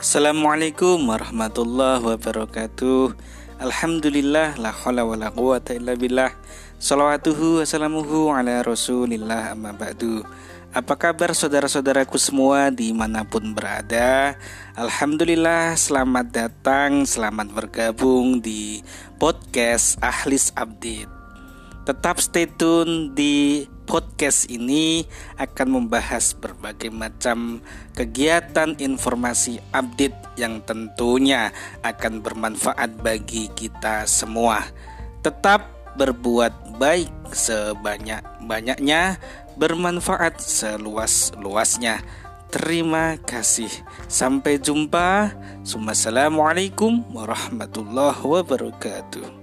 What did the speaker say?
Assalamualaikum warahmatullahi wabarakatuh. Alhamdulillah la hawla wa la quwata illa billah. Salawatuhu wassalamuhu ala rasulillah amma ba'du. Apa kabar saudara-saudaraku semua di mana pun berada? Alhamdulillah selamat datang, selamat bergabung di podcast Ahlis Update Tetap stay tune di podcast ini akan membahas berbagai macam kegiatan informasi update yang tentunya akan bermanfaat bagi kita semua. Tetap berbuat baik sebanyak-banyaknya, bermanfaat seluas-luasnya. Terima kasih. Sampai jumpa. Assalamualaikum warahmatullahi wabarakatuh.